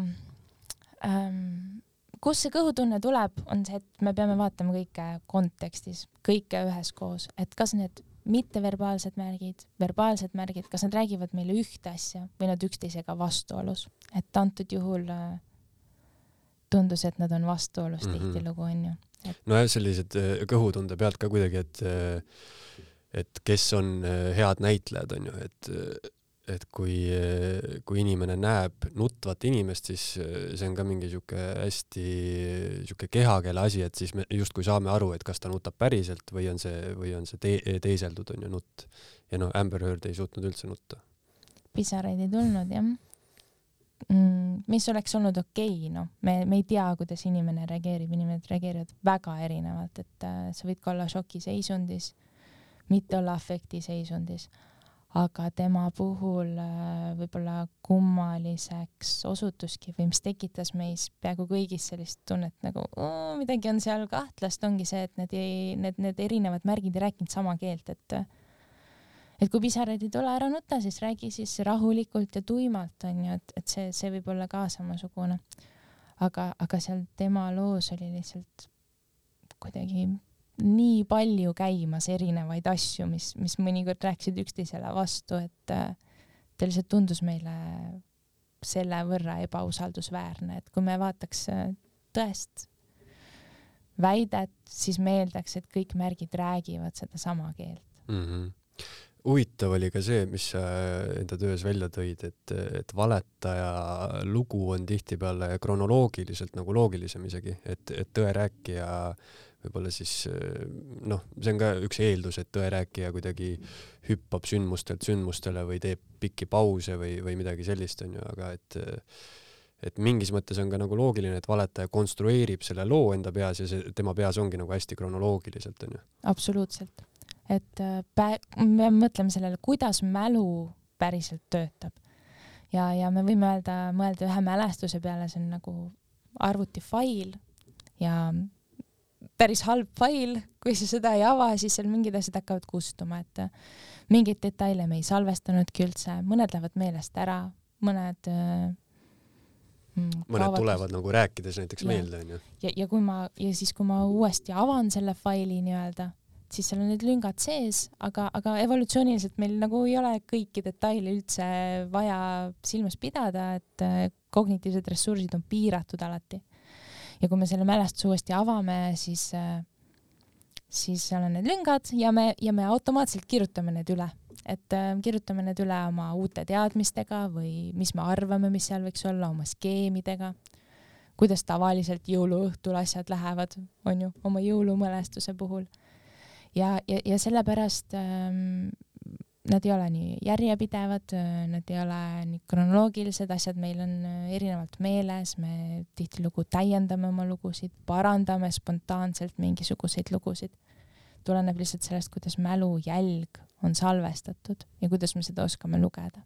ähm, kust see kõhutunne tuleb, on see, et me peame vaatama kõike kontekstis, kõike üheskoos, et kas need mitteverbaalsed märgid, verbaalsed märgid, kas nad räägivad meile ühte asja või nad üksteisega vastuolus, et antud juhul äh, tundus, et nad on vastuolus mm -hmm. tihtilugu onju et.... nojah, sellised äh, kõhutunde pealt ka kuidagi, et äh, et kes on äh, head näitlejad onju, et et kui, kui inimene näeb nutvat inimest, siis see on ka mingi sihuke hästi sihuke kehakeele asi, et siis me justkui saame aru, et kas ta nutab päriselt või on see, või on see te teiseldud onju nutt. ja noh, Amber Heard ei suutnud üldse nutta. pisaraid ei tulnud jah mis oleks olnud okei okay,, noh, me, me ei tea, kuidas inimene reageerib, inimesed reageerivad väga erinevalt, et äh, sa võid ka olla šokiseisundis, mitte olla afektiseisundis, aga tema puhul äh, võib-olla kummaliseks osutuski või mis tekitas meis peaaegu kõigis sellist tunnet nagu midagi on seal kahtlast, ongi see, et need ei, need, need erinevad märgid ei rääkinud sama keelt, et äh, et kui pisaraid ei tule, ära nuta, siis räägi siis rahulikult ja tuimalt onju, et, et see, see võib olla ka samasugune. aga, aga seal tema loos oli lihtsalt kuidagi nii palju käimas erinevaid asju, mis, mis mõnikord rääkisid üksteisele vastu, et ta lihtsalt tundus meile selle võrra ebausaldusväärne, et kui me vaataks äh, tõest väidet, siis me eeldaks, et kõik märgid räägivad sedasama keelt mm. -hmm huvitav oli ka see, mis sa enda töös välja tõid, et, et valetaja lugu on tihtipeale kronoloogiliselt nagu loogilisem isegi, et, et tõerääkija võib-olla siis noh, see on ka üks eeldus, et tõerääkija kuidagi hüppab sündmustelt sündmustele või teeb pikki pause või, või midagi sellist, onju, aga et et mingis mõttes on ka nagu loogiline, et valetaja konstrueerib selle loo enda peas ja see tema peas ongi nagu hästi kronoloogiliselt onju. absoluutselt et äh, pä-, me peame mõtlema sellele, kuidas mälu päriselt töötab. ja, ja me võime öelda, mõelda ühe mälestuse peale, see on nagu arvutifail ja päris halb fail, kui sa seda ei ava, siis seal mingid asjad hakkavad kustuma, et äh, mingeid detaile me ei salvestanudki üldse, mõned lähevad meelest ära, mõned äh, mm, mõned kaavad... tulevad nagu rääkides näiteks ja. meelde onju. ja, ja kui ma ja siis, kui ma uuesti avan selle faili nii-öelda, siis seal on need lüngad sees, aga, aga evolutsiooniliselt meil nagu ei ole kõiki detaile üldse vaja silmas pidada, et äh, kognitiivsed ressursid on piiratud alati. ja kui me selle mälestuse uuesti avame, siis, äh, siis seal on need lüngad ja me, ja me automaatselt kirjutame need üle, et äh, kirjutame need üle oma uute teadmistega või mis me arvame, mis seal võiks olla, oma skeemidega. Kuidas tavaliselt jõuluõhtul asjad lähevad, on ju, oma jõulumälestuse puhul ja, ja, ja sellepärast ähm, nad ei ole nii järjepidevad, äh, nad ei ole nii kronoloogilised, asjad meil on äh, erinevalt meeles, me tihtilugu täiendame oma lugusid, parandame spontaanselt mingisuguseid lugusid. tuleneb lihtsalt sellest, kuidas mälujälg on salvestatud ja kuidas me seda oskame lugeda.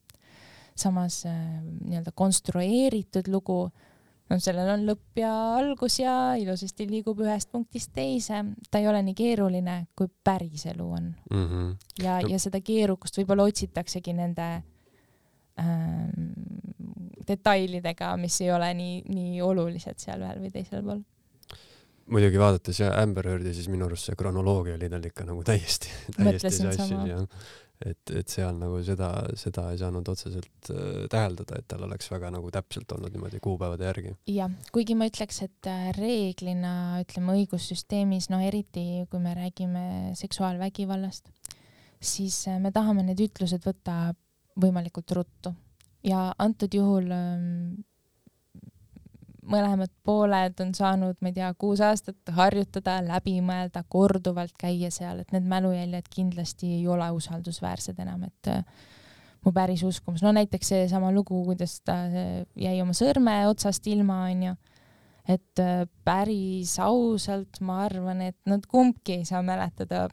samas äh, nii-öelda konstrueeritud lugu äh, no sellel on lõpp ja algus ja ilusasti liigub ühest punktist teise, ta ei ole nii keeruline, kui päriselu on. Mm. -hmm. ja ja seda keerukust võib-olla otsitaksegi nende ähm, detailidega, mis ei ole nii, nii olulised seal ühel või teisel pool. Muidugi vaadates ja Amber Heardi, siis minu arust see kronoloogia oli tal ikka nagu täiesti, täiesti sassis ja et, et seal nagu seda, seda ei saanud otseselt äh, täheldada, et tal oleks väga nagu täpselt olnud niimoodi kuupäevade järgi. jah, kuigi ma ütleks, et äh, reeglina ütleme õigussüsteemis, no eriti kui me räägime seksuaalvägivallast, siis äh, me tahame need ütlused võtta võimalikult ruttu ja antud juhul ähm, mõlemad pooled on saanud, ma ei tea, kuus aastat harjutada, läbi mõelda, korduvalt käia seal, et need mälujäljed kindlasti ei ole usaldusväärsed enam, et äh, mu päris uskumus, no näiteks seesama lugu, kuidas ta äh, jäi oma sõrme otsast ilma, onju. et äh, päris ausalt ma arvan, et nad kumbki ei saa mäletada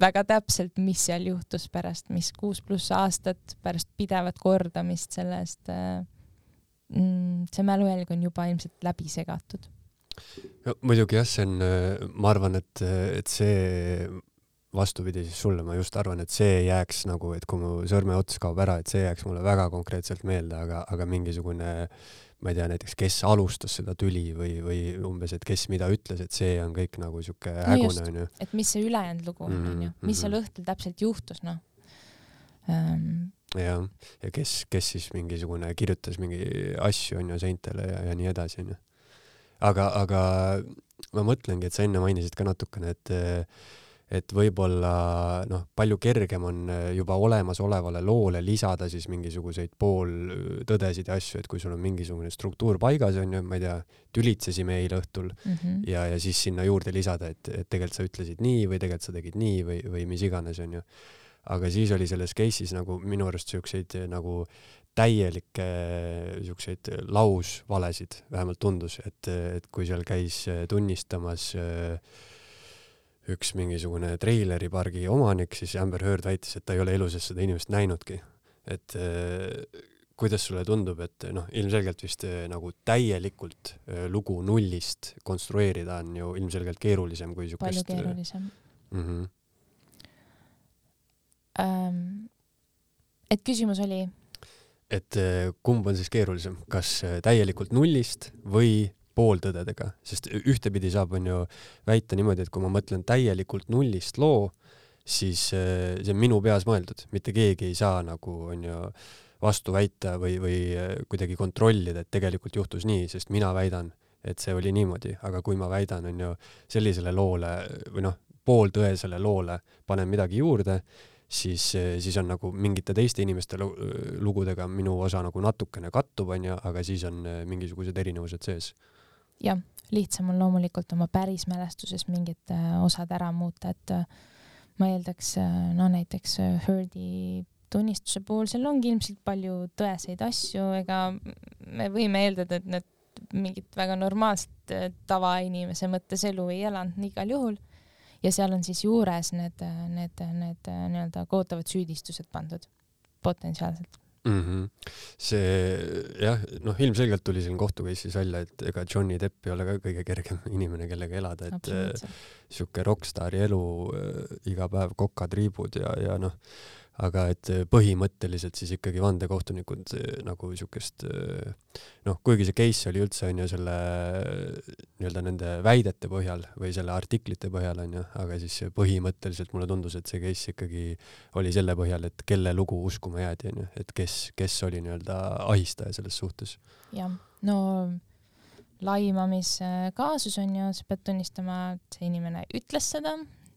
väga täpselt, mis seal juhtus pärast, mis kuus pluss aastat pärast pidevat kordamist sellest äh, see mälujälg on juba ilmselt läbi segatud. no muidugi jah, see on, äh, ma arvan, et, et see vastupidi siis sulle, ma just arvan, et see jääks nagu, et kui mu sõrmeots kaob ära, et see jääks mulle väga konkreetselt meelde, aga, aga mingisugune ma ei tea näiteks, kes alustas seda tüli või, või umbes, et kes mida ütles, et see on kõik nagu sihuke no hägune onju. et mis see ülejäänud lugu on onju, mhm, mis seal mhm. õhtul täpselt juhtus noh um, jah, ja kes, kes siis mingisugune kirjutas mingi asju onju seintele ja, ja nii edasi onju. aga, aga ma mõtlengi, et sa enne mainisid ka natukene, et et võib-olla noh, palju kergem on juba olemasolevale loole lisada siis mingisuguseid pooltõdesid ja asju, et kui sul on mingisugune struktuur paigas onju, ma ei tea, tülitsesime eile õhtul mm -hmm. ja, ja siis sinna juurde lisada, et, et tegelikult sa ütlesid nii või tegelikult sa tegid nii või, või mis iganes onju aga siis oli selles case'is nagu minu arust siukseid eh, nagu täielikke eh, siukseid lausvalesid, vähemalt tundus, et, et kui seal käis eh, tunnistamas üks mingisugune treileripargi omanik, siis Amber Heard väitis, et ta ei ole elu sees seda inimest näinudki. et kuidas sulle tundub, et noh, ilmselgelt vist nagu täielikult lugu nullist konstrueerida on ju ilmselgelt keerulisem kui siukest. palju keerulisem mm. -hmm. Et küsimus oli? et äh, kumb on siis keerulisem, kas äh, täielikult nullist või pooltõdedega, sest ühtepidi saab, on ju, väita niimoodi, et kui ma mõtlen täielikult nullist loo, siis äh, see on minu peas mõeldud, mitte keegi ei saa nagu, on ju, vastu väita või, või kuidagi kontrollida, et tegelikult juhtus nii, sest mina väidan, et see oli niimoodi, aga kui ma väidan, on ju, sellisele loole või noh, pooltõesele loole panen midagi juurde, siis, siis on nagu mingite teiste inimeste lugudega minu osa nagu natukene kattub, onju, aga siis on äh, mingisugused erinevused sees. jah, lihtsam on loomulikult oma päris mälestuses mingid äh, osad ära muuta, et ma eeldaks, no näiteks Herdi tunnistuse puhul, seal ongi ilmselt palju tõeseid asju, ega me võime eeldada, et need mingit väga normaalset tavainimese mõttes elu ei elanud igal juhul ja seal on siis juures need, need, need nii-öelda kootavad süüdistused pandud potentsiaalselt mm. -hmm. see jah, noh, ilmselgelt tuli siin kohtu case'is välja, et ega Johnny Depp ei ole ka kõige kergem inimene, kellega elada, et sihuke rokkstaari elu äh, iga päev kokatriibud ja, ja noh aga et äh, põhimõtteliselt siis ikkagi vandekohtunikud äh, nagu siukest äh, noh, kuigi see case oli üldse onju selle nii-öelda nende väidete põhjal või selle artiklite põhjal onju, aga siis põhimõtteliselt mulle tundus, et see case ikkagi oli selle põhjal, et kelle lugu uskuma jäädi onju, et kes, kes oli nii-öelda ahistaja selles suhtes. jah, no laimamiskaasus on ju, sa pead tunnistama, et see inimene ütles seda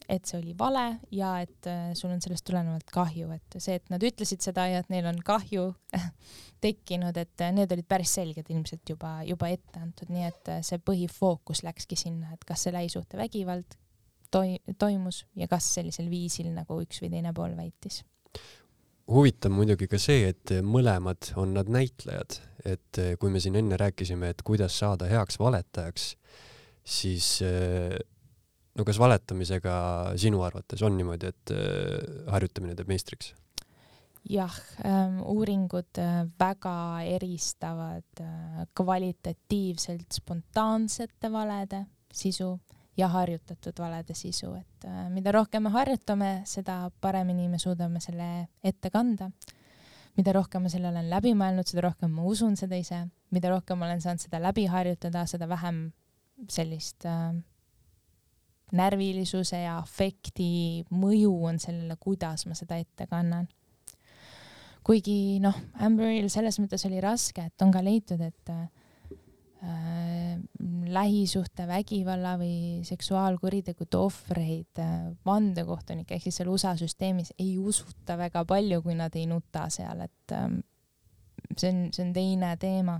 et see oli vale ja et äh, sul on sellest tulenevalt kahju, et see, et nad ütlesid seda ja et neil on kahju tekkinud, et äh, need olid päris selged ilmselt juba, juba ette antud, nii et äh, see põhifookus läkski sinna, et kas see lähisuhtevägivald toi-, toimus ja kas sellisel viisil, nagu üks või teine pool väitis. huvitav muidugi ka see, et mõlemad on nad näitlejad, et kui me siin enne rääkisime, et kuidas saada heaks valetajaks, siis no kas valetamisega sinu arvates on niimoodi, et äh, harjutamine teeb meistriks? jah ähm,, uuringud äh, väga eristavad äh, kvalitatiivselt spontaansete valede sisu ja harjutatud valede sisu, et mida rohkem me harjutame, seda paremini me suudame selle ette kanda. mida rohkem ma selle olen läbi mõelnud, seda rohkem ma usun seda ise, mida rohkem ma olen saanud seda läbi harjutada, seda vähem sellist äh, närvilisuse ja afekti mõju on sellele, kuidas ma seda ette kannan. kuigi noh, Amberil selles mõttes oli raske, et on ka leitud, et äh, lähisuhtevägivalla või seksuaalkuritegude ohvreid äh, vandekohtunike ehk siis seal USA süsteemis ei usuta väga palju, kui nad ei nuta seal, et äh, see on, see on teine teema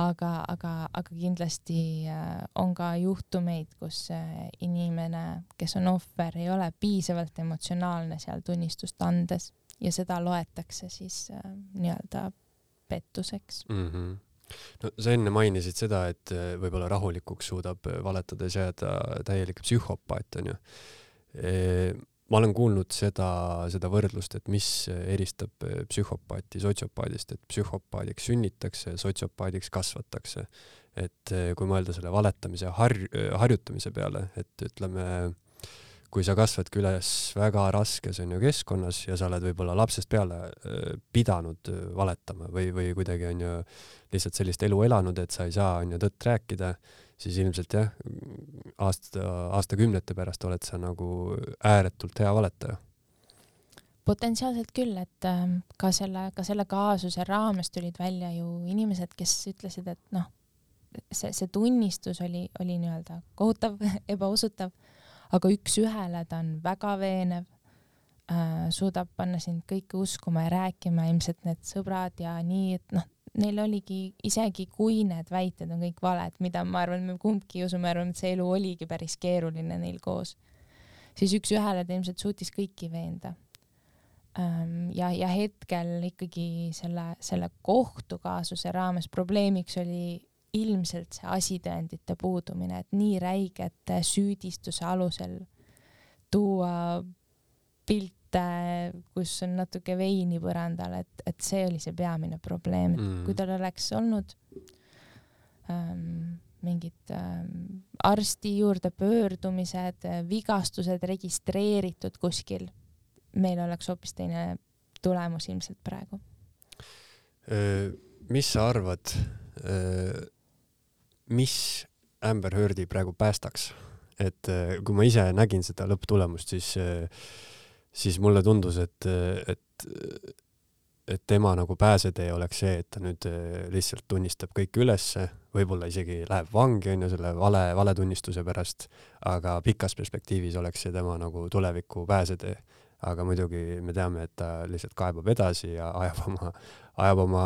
aga, aga, aga kindlasti äh, on ka juhtumeid, kus äh, inimene, kes on ohver, ei ole piisavalt emotsionaalne seal tunnistust andes ja seda loetakse siis äh, nii-öelda pettuseks mm. -hmm no sa enne mainisid seda, et võib-olla rahulikuks suudab valetades jääda täielik psühhopaat onju. Ma olen kuulnud seda, seda võrdlust, et mis eristab psühhopaati sotsiopaadist, et psühhopaadiks sünnitakse, sotsiopaadiks kasvatakse. et kui mõelda selle valetamise har-, harjutamise peale, et ütleme, kui sa kasvadki üles väga raskes onju keskkonnas ja sa oled võib-olla lapsest peale pidanud valetama või, või kuidagi onju lihtsalt sellist elu elanud, et sa ei saa onju tõtt rääkida siis ilmselt jah, aasta, aastakümnete pärast oled sa nagu ääretult hea valetaja. potentsiaalselt küll, et ähm, ka selle, ka selle kaasuse raames tulid välja ju inimesed, kes ütlesid, et noh, see, see tunnistus oli, oli nii-öelda kohutav, ebausutav, aga üks-ühele ta on väga veenev äh,, suudab panna sind kõike uskuma ja rääkima, ilmselt need sõbrad ja nii, et noh, neil oligi, isegi kui need väited on kõik valed, mida ma arvan, me kumbki usume, arvame, et see elu oligi päris keeruline neil koos, siis üks-ühele ta ilmselt suutis kõiki veenda. ja, ja hetkel ikkagi selle, selle kohtukaasuse raames probleemiks oli ilmselt see asitõendite puudumine, et nii räigete süüdistuse alusel tuua pilt pilte, kus on natuke veini põrandal, et, et see oli see peamine probleem, mm. kui tal oleks olnud ähm, mingid ähm, arsti juurde pöördumised, vigastused registreeritud kuskil, meil oleks hoopis teine tulemus ilmselt praegu. mis sa arvad, mis Amber Heardi praegu päästaks? et kui ma ise nägin seda lõpptulemust, siis siis mulle tundus, et, et, et tema nagu pääsetee oleks see, et ta nüüd eh, lihtsalt tunnistab kõik ülesse, võib-olla isegi läheb vangi, onju, selle vale, valetunnistuse pärast, aga pikas perspektiivis oleks see tema nagu tuleviku pääsetee. aga muidugi me teame, et ta lihtsalt kaebab edasi ja ajab oma, ajab oma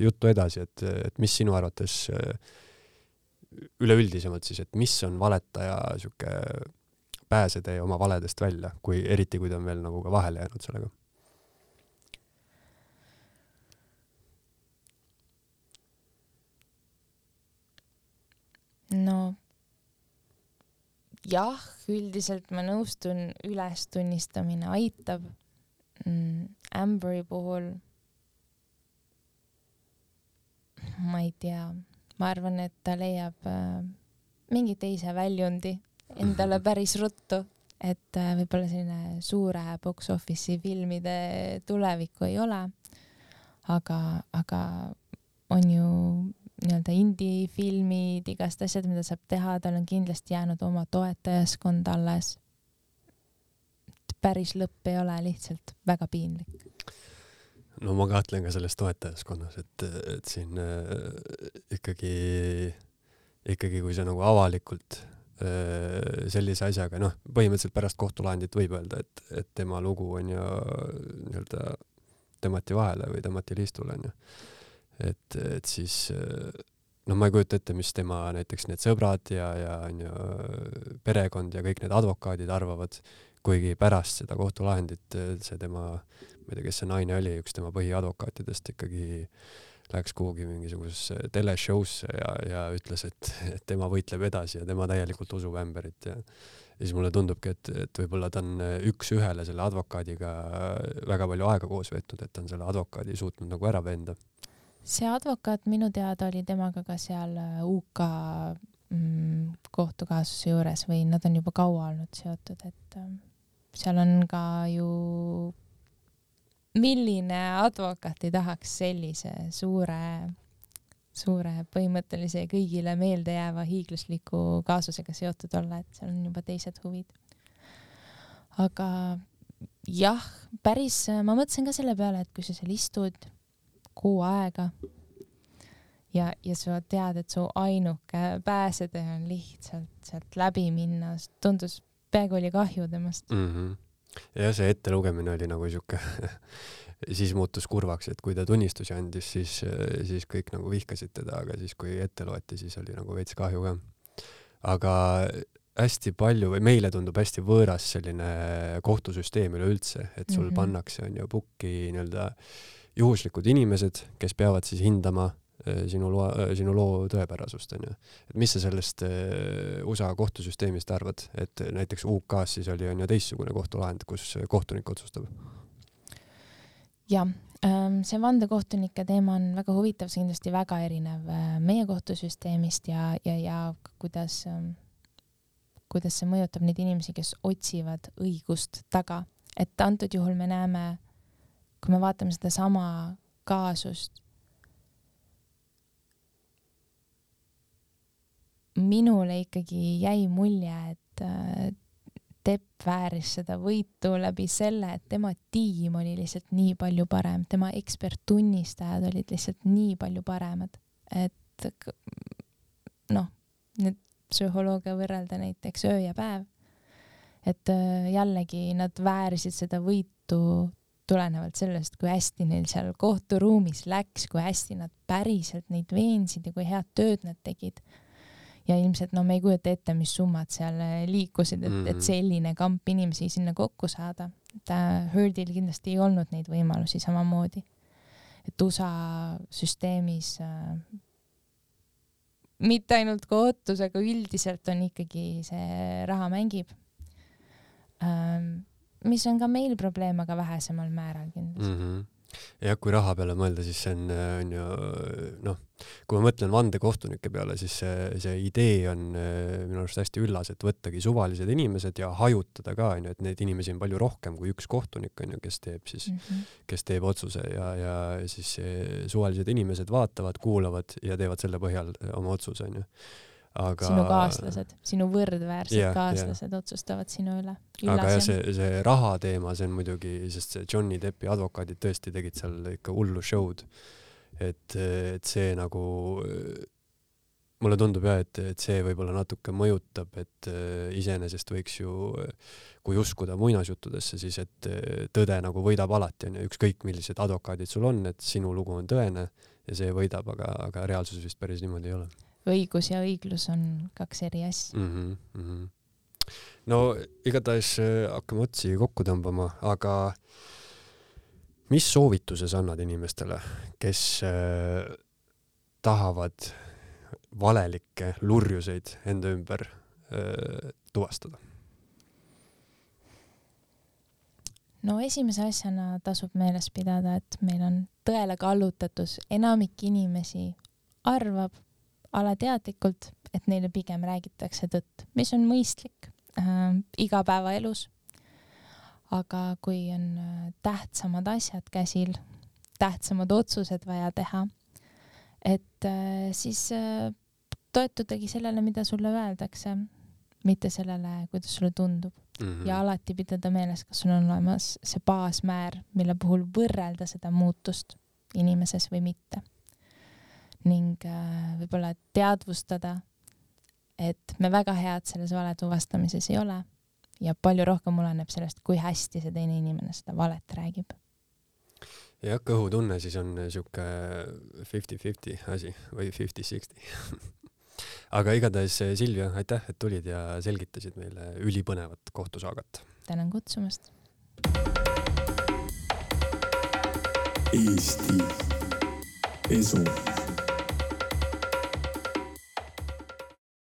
juttu edasi, et, et mis sinu arvates üleüldisemalt siis, et mis on valetaja sihuke pääsetee oma valedest välja, kui eriti, kui ta on veel nagu ka vahele jäänud sellega. no jah, üldiselt ma nõustun, ülestunnistamine aitab mm,. Amberi puhul ma ei tea, ma arvan, et ta leiab äh, mingi teise väljundi endale päris ruttu, et äh, võib-olla selline suure box office'i filmide tulevikku ei ole. aga, aga on ju nii-öelda indie-filmid, igast asjad, mida saab teha, tal on kindlasti jäänud oma toetajaskond alles. päris lõpp ei ole lihtsalt väga piinlik no ma kahtlen ka selles toetajaskonnas, et, et siin äh, ikkagi, ikkagi kui sa nagu avalikult sellise asjaga, noh, põhimõtteliselt pärast kohtulahendit võib öelda, et, et tema lugu on ju nii-öelda tõmmati vahele või tõmmati liistule, onju. et, et siis noh, ma ei kujuta ette, mis tema näiteks need sõbrad ja, ja onju perekond ja kõik need advokaadid arvavad, kuigi pärast seda kohtulahendit see tema, ma ei tea, kes see naine oli, üks tema põhiadvokaatidest ikkagi äh, läks kuhugi mingisugusesse teleshow'sse ja, ja ütles, et, et tema võitleb edasi ja tema täielikult usub Amberit ja ja siis mulle tundubki, et, et võib-olla ta on üks-ühele selle advokaadiga väga palju aega koos veetnud, et ta on selle advokaadi suutnud nagu ära veenda. see advokaat minu teada oli temaga ka seal UK mm, kohtukaasuse juures või nad on juba kaua olnud seotud, et ähm, seal on ka ju milline advokaat ei tahaks sellise suure, suure põhimõttelise ja kõigile meeldejääva hiiglasliku kaasusega seotud olla, et seal on juba teised huvid. aga jah, päris, ma mõtlesin ka selle peale, et kui sa seal istud kuu aega ja, ja sa tead, et su ainuke pääsetee on lihtsalt sealt läbi minna, tundus, peaaegu oli kahju temast mm. -hmm jah, see ettelugemine oli nagu sihuke siis muutus kurvaks, et kui ta tunnistusi andis, siis, siis kõik nagu vihkasid teda, aga siis, kui ette loeti, siis oli nagu veits kahju ka. aga hästi palju või meile tundub hästi võõras selline kohtusüsteem üleüldse, et sul mm -hmm. pannakse, on ju, pukki nii-öelda juhuslikud inimesed, kes peavad siis hindama sinu loa, sinu loo tõepärasust, onju. et mis sa sellest USA kohtusüsteemist arvad, et näiteks UK-s siis oli, on ju teistsugune kohtulahend, kus kohtunik otsustab? jah, ähm, see vandekohtunike teema on väga huvitav, see kindlasti väga erinev meie kohtusüsteemist ja, ja, ja kuidas, ähm, kuidas see mõjutab neid inimesi, kes otsivad õigust taga. et antud juhul me näeme, kui me vaatame sedasama kaasust minule ikkagi jäi mulje, et äh, Tepp vääris seda võitu läbi selle, et tema tiim oli lihtsalt nii palju parem, tema eksperttunnistajad olid lihtsalt nii palju paremad, et noh, nüüd psühholoogia võrrelda näiteks öö ja päev, et äh, jällegi nad väärisid seda võitu tulenevalt sellest, kui hästi neil seal kohturuumis läks, kui hästi nad päriselt neid veensid ja kui head tööd nad tegid ja ilmselt no me ei kujuta ette, mis summad seal äh, liikusid, et mm, -hmm. et mhm. selline kamp inimesi sinna kokku saada. et Herdil kindlasti ei olnud neid võimalusi samamoodi. et USA süsteemis äh, mitte ainult kohtus, aga üldiselt on ikkagi see raha mängib ähm,. mis on ka meil probleem, aga vähesemal määral kindlasti mm. -hmm jah, kui raha peale mõelda, siis see on, on ju noh, kui ma mõtlen vandekohtunike peale, siis see, see idee on äh, minu arust hästi üllas, et võttagi suvalised inimesed ja hajutada ka onju, et neid inimesi on palju rohkem kui üks kohtunik onju, kes teeb siis mm, -hmm. kes teeb otsuse ja, ja siis suvalised inimesed vaatavad, kuulavad ja teevad selle põhjal oma otsuse onju aga sinu kaaslased, sinu võrdväärsed yeah, kaaslased yeah. otsustavad sinu üle. aga jah, see, see raha teema, see on muidugi, sest see Johnny Deppi advokaadid tõesti tegid seal ikka hullu show'd. et, et see nagu, mulle tundub jah, et, et see võib-olla natuke mõjutab, et iseenesest võiks ju, kui uskuda muinasjuttudesse, siis et tõde nagu võidab alati, onju, ükskõik millised advokaadid sul on, et sinu lugu on tõene ja see võidab, aga, aga reaalsuses vist päris niimoodi ei ole õigus ja õiglus on kaks eri asja mm. -hmm, mm -hmm. no igatahes äh, hakkame otsi kokku tõmbama, aga mis soovituse sa annad inimestele, kes äh, tahavad valelikke lurjuseid enda ümber äh, tuvastada? no esimese asjana tasub meeles pidada, et meil on tõele kallutatus, enamik inimesi arvab, alateadlikult, et neile pigem räägitakse tõtt, mis on mõistlik äh, igapäevaelus. aga kui on äh, tähtsamad asjad käsil, tähtsamad otsused vaja teha, et äh, siis äh, toetudagi sellele, mida sulle öeldakse, mitte sellele, kuidas sulle tundub mm. -hmm. ja alati pidada meeles, kas sul on olemas see baasmäär, mille puhul võrrelda seda muutust inimeses või mitte ning äh, võib-olla teadvustada, et me väga head selles vale tuvastamises ei ole ja palju rohkem oleneb sellest, kui hästi see teine inimene seda valet räägib. jah, kõhutunne siis on sihuke fifty-fifty asi või fifty-sixty aga igatahes Silvia, aitäh, et tulid ja selgitasid meile ülipõnevat kohtusaagat. tänan kutsumast. Eesti Esu